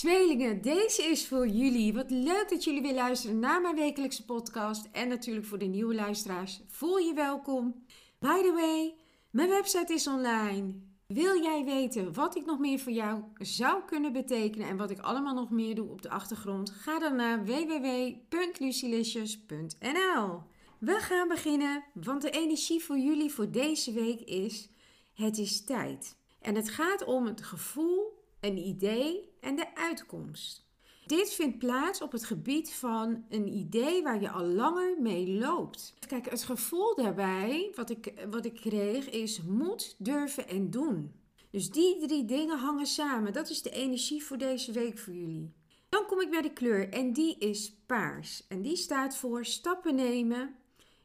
Tweelingen, deze is voor jullie. Wat leuk dat jullie weer luisteren naar mijn wekelijkse podcast. En natuurlijk voor de nieuwe luisteraars, voel je welkom. By the way, mijn website is online. Wil jij weten wat ik nog meer voor jou zou kunnen betekenen en wat ik allemaal nog meer doe op de achtergrond? Ga dan naar www.lucilicious.nl. We gaan beginnen, want de energie voor jullie voor deze week is: het is tijd. En het gaat om het gevoel een idee en de uitkomst. Dit vindt plaats op het gebied van een idee waar je al langer mee loopt. Kijk, het gevoel daarbij, wat ik, wat ik kreeg, is moed, durven en doen. Dus die drie dingen hangen samen. Dat is de energie voor deze week voor jullie. Dan kom ik bij de kleur en die is paars. En die staat voor stappen nemen.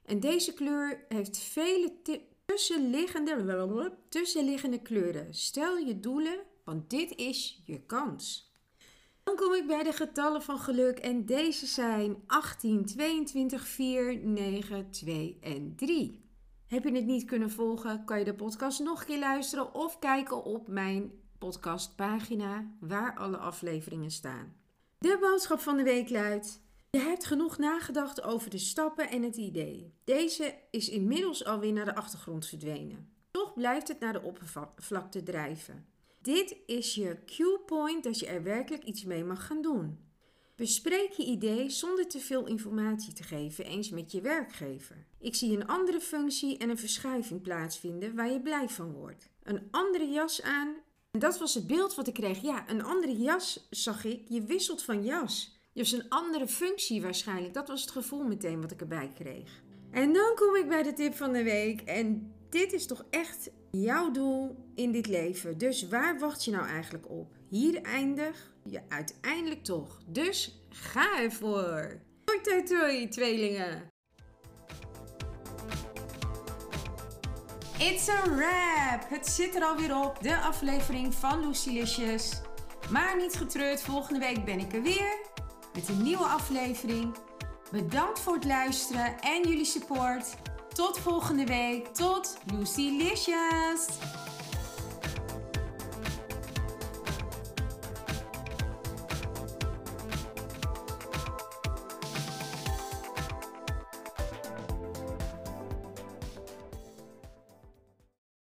En deze kleur heeft vele tussenliggende, tussenliggende kleuren. Stel je doelen want dit is je kans. Dan kom ik bij de getallen van geluk en deze zijn 18, 22, 4, 9, 2 en 3. Heb je het niet kunnen volgen, kan je de podcast nog een keer luisteren of kijken op mijn podcastpagina waar alle afleveringen staan. De boodschap van de week luidt: Je hebt genoeg nagedacht over de stappen en het idee. Deze is inmiddels alweer naar de achtergrond verdwenen. Toch blijft het naar de oppervlakte drijven. Dit is je cue point dat je er werkelijk iets mee mag gaan doen. Bespreek je idee zonder te veel informatie te geven eens met je werkgever. Ik zie een andere functie en een verschuiving plaatsvinden waar je blij van wordt. Een andere jas aan. En dat was het beeld wat ik kreeg. Ja, een andere jas zag ik. Je wisselt van jas. Dus een andere functie waarschijnlijk. Dat was het gevoel meteen wat ik erbij kreeg. En dan kom ik bij de tip van de week. En dit is toch echt jouw doel in dit leven. Dus waar wacht je nou eigenlijk op? Hier eindig je uiteindelijk toch. Dus ga ervoor. Toi, toi, tweelingen. It's a wrap! Het zit er alweer op, de aflevering van Lucilicious. Maar niet getreurd, volgende week ben ik er weer met een nieuwe aflevering. Bedankt voor het luisteren en jullie support. Tot volgende week. Tot Lucy Licious.